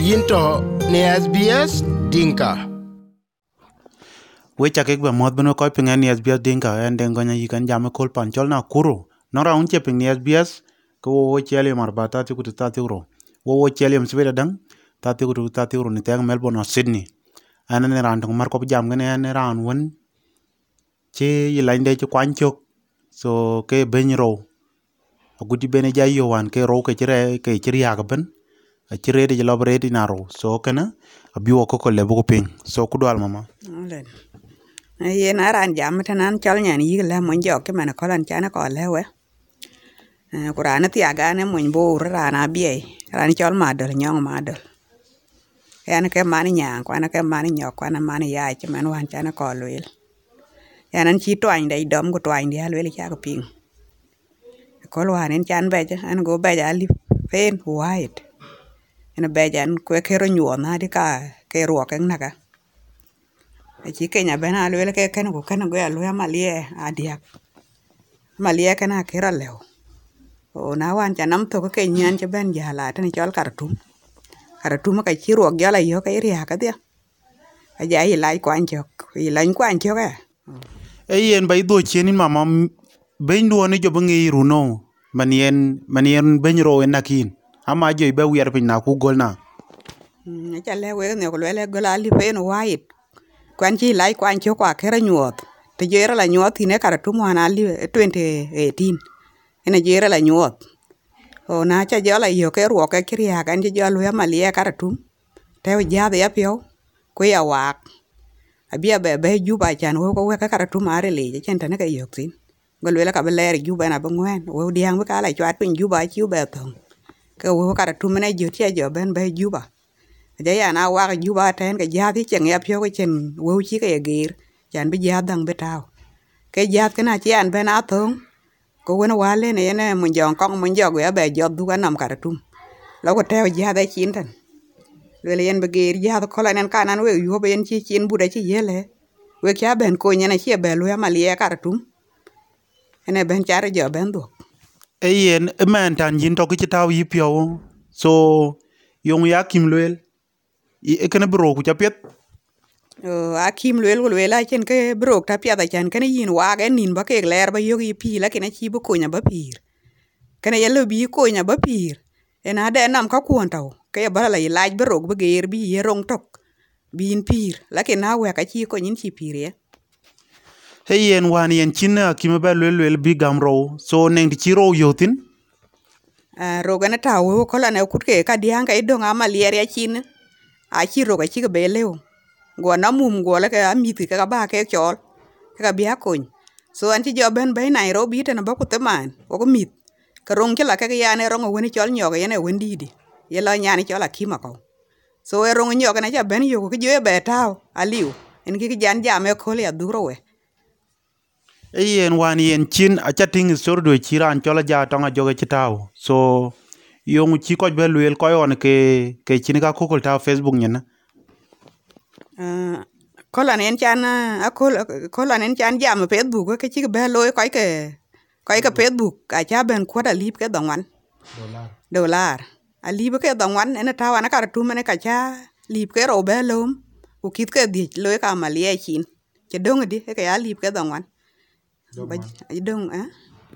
Yinto ne SBS Dinka. we chake be mod bino ko pinga ni SBS dinka en den gonya yikan jam kol pan chol na kuro. No ra unche ping ni SBS ko wo chele mar ba ta ti ku ta ti wo wo chele sibeda dang ta ti ku ta ti ni tang Melbourne or Sydney. Ana ne ran mar ko jam ne ne ran won che yi lain de kwan chok. So ke ben ro agudi bene jay yo wan ke ro ke chire ke chiri ya ben a chire de lo bre di na ro so kana abi wo ko ko le bu ping so ku dwal mama Olen. Yen aran jam tanan chol nyan yig le mon jok ke mana kolan chana ko lewe. Kurana ti aga ne mon bo rana bie. Ran chol ma dol nyong ma dol. Yan ke mani nyang kwana ke mani nyok kwana mani ya che man wan chana ko lwel. Yan an chi twany dai dom ko twany dia lwel cha ko ping. Kol wan en chan beja an go beja ali fen white. Ena beja an kwe kero nyuo na di ka ke ruok en naga. Aci kenya bena alwel ke ken ko ken go alwe malie adiak. Malie ken akira lew. O na wan cha nam to ko ke nyan che ben jala tan chol kartum. Kartum ka chi ruok jala yo ka iri ka dia. Aja i lai kwan chok. Lai kwan chok e. e yen ba idho chienin mama m- beny duo ni jobo ng'i ru no manien manien beny ro nakin ama jo ibe wier pin na ku gol na mm, Acha le we ne ko le go la pe no wai Kwan chi lai kwan cho kwa kera nyuot. Te jera la nyuot ine kartum wan ali 2018. Ina jera la nyuot. O na cha jala yo ke ruok ke kriya kan ji jalo ya malie karatum. Te ja de ya pio ku ya wak. Abia be be juba chan wo ko we ka karatum are le chen tane ka yok tin. Gol wela ka be beler juba na bangwen. Wo diang be kala chwat pin juba, chi be thong. Ka wo karatum ne jo tia jo ben be juba. Aja ya na wak juba ten ka jadhi chen ya pyo ko chen wo chi ka ya gir. Chan be jadang be tao. Ke jadh kana chi an ben a thong. Ko wena wale ne yene mun jong kong mun jogo ya be jod du nam karatum. Lo ko teo jadhe chin tan. Lwele yen be gir jadh kola nen kanan we yuho be yen chi chin buda chi yele. We kya ben ko nyene chi be lu ya malie karatum. Ene ben chare jo ben du eyen yen tan yin to ki taw yi pyo so, yong ya kim lwel i ekene bro ku chapet O kim lwel ko lwela chen ke bro ta pya da chen kene yin wa ge nin ba ke ler ba yogi pi la kene chi bu ko nya ba pir. Kene yelo bi ko nya ba pir. Ena de nam ka kuon taw Ke ba la ilaj bro ba ger bi ye rong tok. Bin pir. la Lakin na wa ka chi ko nyin chi pir ye hey yen wan yen chin a kim be lwel lwel bi gam ro so neng di chi ro yotin Uh, roga na ta wo kola na kut ke ka dianga idong ama lier ya chin. A ah, chi roga chi ke be lew Go na mum go la ka amiti ka ba ke chol. Ka bia kony. So an chi joben be Nairobi te na ba ku teman. Ko ko mit. Ka rong ke la ka ya ne rong woni chol nyoga yene wen didi. Ye la nyani chol akima ko. So e rong nyoga na ja ben yo ko jo e be taw aliu. En ki ki jan jame ko le aduro yen wan yen chin a à, chating sor do chi ran chola ja tonga joge chi taw so yong chi ko be luel ko yon ke ke chin ka ko ta taw facebook nyena Uh, kola nen chan a kola kola nen chan jam Facebook ke chi be loy ko ke ko ke Facebook a cha ben ko da lip ke dongwan dollar. Dollar. A lip ke dongwan en ta wana kar tu mene ka cha lip ke ro be lom ukit ke di loy ka malie chin che dong di ke ya lip ke dongwan ba dong eh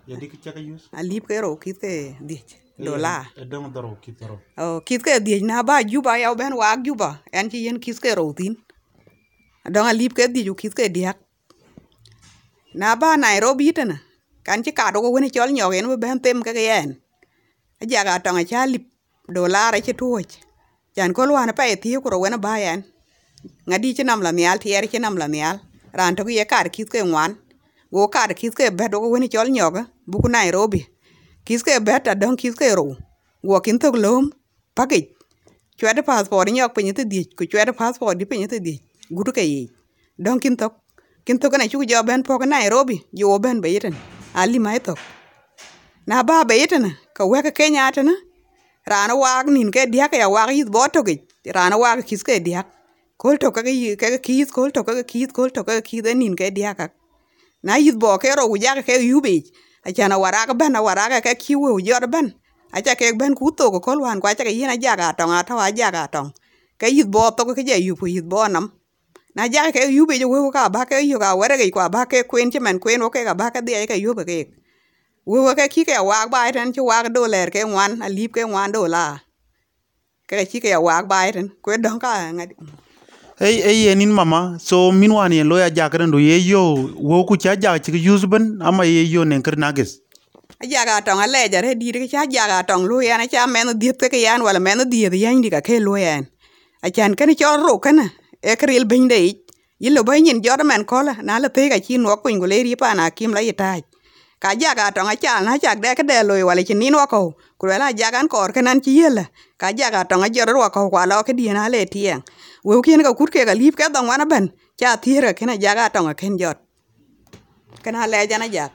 ya dik chaka yus a lip ke ro kit ke di dollar e dong doro kitoro Oh, kit ke di na ba juba ya ben wa juba en chi yen kit ke ro tin. Dong a lip ke di ju kit ke diak na ba nairobi tana kan chi ka do ko woni chol nyogen be ben tem ke yen a ja ga tong a cha lip dollar chi tuoch jan ko lwan pa e thi ko ro wena ba yen ngadi chi nam la mial tier chi nam la mial. Ran to ye kar kit ke ngwan go kar kit ke be do ko woni chol nyoga bu ku nairobi kit ke be ta dong ke ro go kin to lom pakej chwede passport nyok pinyi ti diech ku chwede passport di pinyi ti diech gudu ke yi don kin tok kin tok na chuku jo ben pok Nairobi jo ben be yiten ali mai tok na ba be yiten ka weka Kenya tana rana wag nin ke diak ya wag yit bo toki rana wag kis ke diak kol to ka yi ka kis kol to ka kis kol to ka kis nin ke diak ak na yit bo ke ro ja ke yube achana waraga ben waraga ke kiwe jor ben acha ke ben ku to ko kol wan kwa cha ke yin aja ga tong ata wa aja ga tong ke yit bo to ke je yu pu yit bo nam na ja ke yu be je we ka ba ke yu ga were ke kwa ba ke kwen che men kwen o ke ga ba ke de ke yu be ke we we ke ki ke wa ba ten che wa do ler ke ngwan a lip ke ngwan do la ke ki ke wa ba ten kwe don ka ngadi ei ei yen in mama. So, min wan yen lo ya jakren do. Ye yo, wo ku cha ja chi use ben, ama ye yo nen kir nagis. Ajaga tong ale jare di ke cha jaga tong lu yan cha men di ke ke yan, wala men di di yan di ka ke lu yan a chan ken cho ro kana e kril bin de yilo bay nyin jor men kola na le te ga chi no ko ngule ri pa na kim la yitai ka jaga tong a cha na cha de ke de lo wala chi ni no ko ku la jagan kor kenan chi yela ka jaga tong a jor ro ko kwa lo ke di na le tieng we kien ka kut ke ga lip ke dong wana ben cha thira kena ja ga tong a ken jot. Kana le jana ja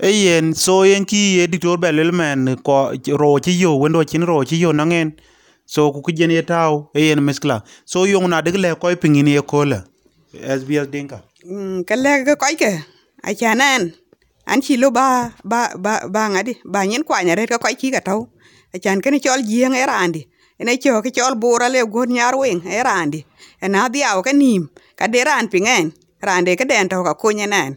ei yen so yen ki ye diktor be lel men ko ro chi yo wendo chin ro chi yo nangen so ku ki jen ye taw e yen miskla so yo na de le ko pingin ye kola sbs dinka Mm, ka. Lek ke a chanan an chi lo ba ba ba ba ngadi ba nyen kwa nyare ka koy ki ka taw a chan ken chol jieng era andi ene cho ke chol bura le gon nyar weng e randi ena dhiaw ka nim ka de ran pingen rande ke den to ka kunye nan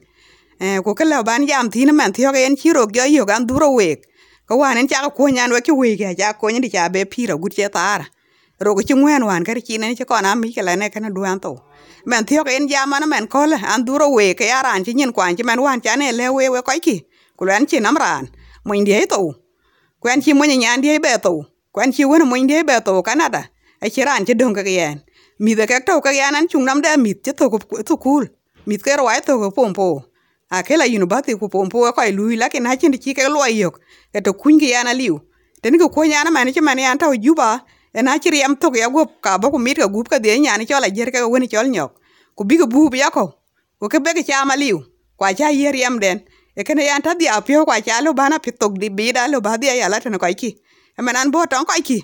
e ko ke le ban jam tin man thio ke en chiro gyo yo gan duro wek ka wan en cha ka kunyan we ki wek ya cha kunye di cha be pira gut che tara ro ko chi ngwen wan ka chi ne che kona mi ke le ne kana duan to men thio ke en jam an men ko le an duro wek ya ran chi nyin kwan chi men wan cha ne le we we ko ki ku len chi nam ran mo ndi to kwen chi mo nyan die be to kwan chi won mo ndi be to canada a chi ran chi dong ka yen mi de ka to ka yan an chung nam de mit chi to ko to kul mit ke ro ai to ko pompo a ke la university ko pompo ko ai lui la ke na chin chi ke lo yok ke to kun ki yana liu. Ten ko ko yana man chi man yan to juba e na chi riam to ya go ka ba ko mit ka gup ka de nyani cho la jer ka woni chol nyok ku bi ko bu ya ko ko ke be ke cha maliu kwa cha yer yam den e ke yan ta dia pio kwa cha lo bana pitok di bi da lo ba dia ya la ten ko ki e man an bo ton ko ki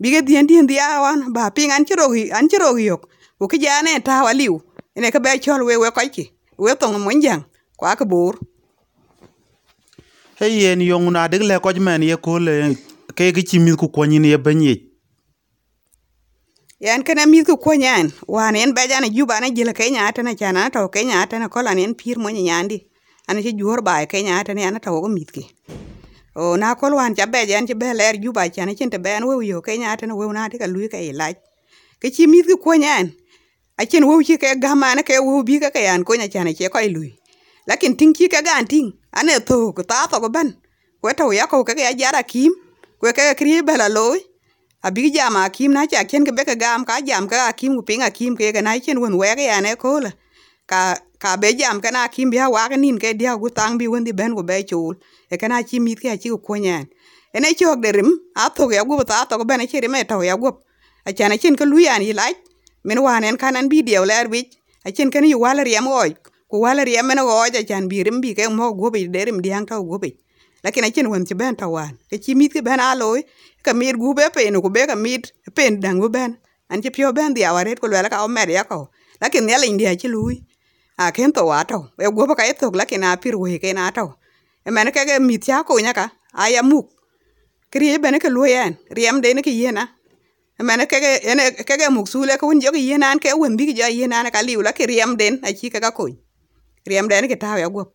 bi ke dien dien dia wan. Ba ping an chi ro hi an chi ro yok. Ku ke ja ne ta wa liu. Ene ke be chol we we ko ki we tong mo njang kwa ke bor. Ei yen yo na de le ko men ye kole ke ki chi mi ku konyin ye benye yan kene mit ku konyan wan en be jana juba na jila kenya atana chana to kenya atana kola nen pir mo nyandi ana ci jor ba kenya atana ana to go mit ki o na kol wan cha be jan cha be ler juba chana chin te ben we yo kenya atana we na de ka lui ka e ilaj ke chi mit ku konyan a chen wo chi ke ga ma ne ke wo bi ka ka yan ko nya cha ne che ko lui. Lakin ting chi ka gan ting ane to ko ta to go ben. Ko to ya ko ka ya jara kim ko ka kri be la loy a bi ja ma kim na cha chen ke be ka gam ka jam ka kim ku pinga kim ke ga na chen won we ya ne ko la. Ka ka be jam kana kim akim wa ka nin ke dia gu tang bi wendi ben gu be chul. E kana chi mit ke chi ku konyan ene chok de rim, a to ya gu ta to be na chi rime to ya gu a chana chin chen ka lu yan yi lai min wa nen kanan bi dia ler bi a chen ken yu wala riem oi ku wala riem men go ja chan bi rim bi ke mo gu bi derim diang to gu bi lakini achen wen chi ben tawan ke chi mit ke ben a aloy e ka mit gu be pe pen ku be ka mit pen dang gu ben. An chi pyo ben dia waret ku lela ka o mer ya ko lakini yala india chi lui a ken to wato e go ba ka eto lakini a pir we ke na to e men ke ge mit ya ko nyaka aya muk kri ben ke lu yen riem de ne ke yena e men ke ge ene ke ke muk sule ko won jo ke yena an ke won bi ge yena na ka liu la ke riem den a chi ka ka ko riem de ne ke ta ya go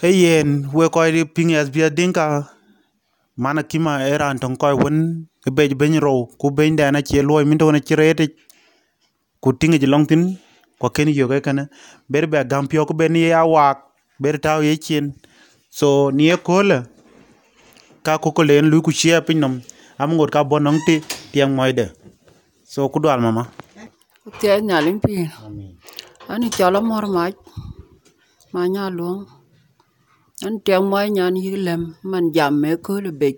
hey yen we ko ri ping as sbs dinka mana kima era anton ko won ke be ben ro ku ben da na che lo mi to na chirete ku tingi long tin ko ken yo ke kana ber be gam pio ko ben ya wak ber taw ye chen so ni e kola ka ko ko len lu ku chia pin nom am ngot ka bonong ti tiang moide so ku dal mama nhà lính pin. Anh cho nó mor mạch. Mà nhà luôn. Anh tiếng mai nhà như làm mình giảm mẹ cơ là bịch.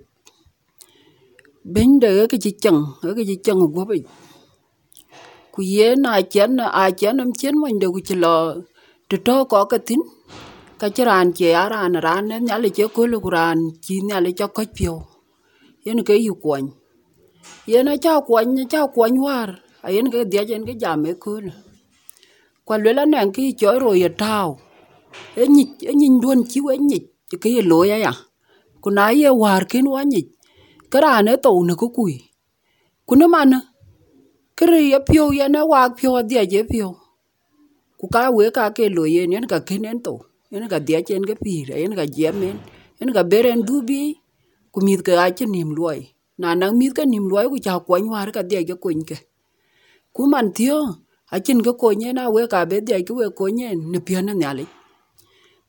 Bên đây cái gì chẳng, cái gì chẳng của bịch ku ye na chen a chen chén nam chén mình đều cứ lo. to đó có cái tin. ka chran che aran ran ne nya le che ko lu ran chi nya le cho cái piêu. Yên cái yêu quanh. Yên nó cho quanh, cha kwon war. a Yên ke dia trên ke jam e mẹ cơ là. Qua lưỡi là nàng cái chối rồi ở tao. e nyit e nyin duon chi we nyit ke ye lo ya ya ku na ye war ken wa nyit ke raan e thou ne ku kui ku ne mane ke ye pio ye ne wak piou adhiec ye pio ku ka we ka ke lo ye ne ka ken to thou yen ka dhiec en ke pir ne ka jem en yen ka ber en dhubi ku mith ke ache nim luoi na nang mith ke nim luoi ku cha kwany war ka dhiec ke kony ke. Ku man thio, achin ke konyen na we ka be dhiec ke we konyen ne pion ne nyale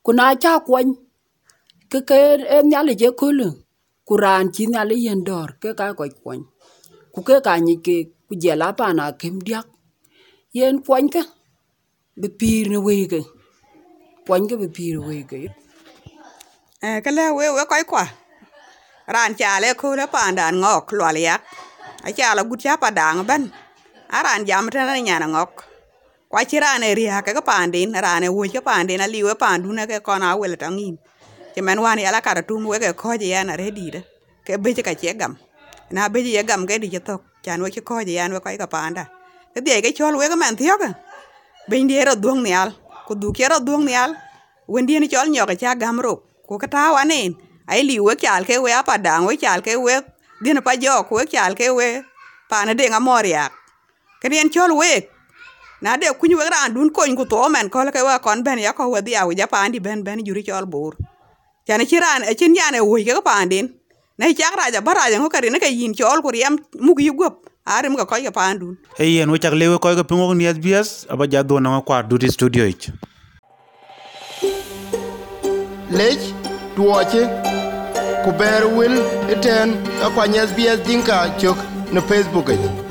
ku na cha kwany, ke ke e nyale je ye kole ku ran chi nyale yen dor, ke ka ko kwany. Ku ke ka nyic ke ku jɛl a jel apan kem diak. Yen kwany ke bi piir ni weeke kwany ke bi piir weeke Eh, lɛ we we we koy kwa. Ran chale ko paan daan ŋɔɔk luɔl yak. A chala gut ca pa daaŋ bɛn a raan jam tana nyana ngok. Kwa chi ran e ria ke pandin ran e wo ke pandin ali we pandu ne ke kona wel tangin che mɛn wan yala kara tum we ke ko je yana redi de. Ke be ka che gam. Na be ye gam ke di ci thok chan we ke ko je yan we koy ka panda ke die ke chol we ke man thio ke be ndi ro duong nyal ku du ke ro duong nyal wendi ni chol nyoke cha gam ro ku ka ta wanen ai li we kyal ke we apa dang we kyal ke we din pa jo ku we kyal ke we pa na de ngamor yak ke den chol we na de kunyu we ran dun kon ku to men ko ke wa kon ben ya ko we dia we ja pa andi ben ben juri chol bur chane chiran e chin yane we ke pa andin ne chak raja baraja ngo kari ne ke yin chol ku riam mug yu gop arim ko ko ke pa andun e yen wechak lewe koy ko pingok ni SBS aba jadho na kwa duty studio ich. Lec tuoche ku ber wil iten akwany SBS Dinka cök ne Facebook ic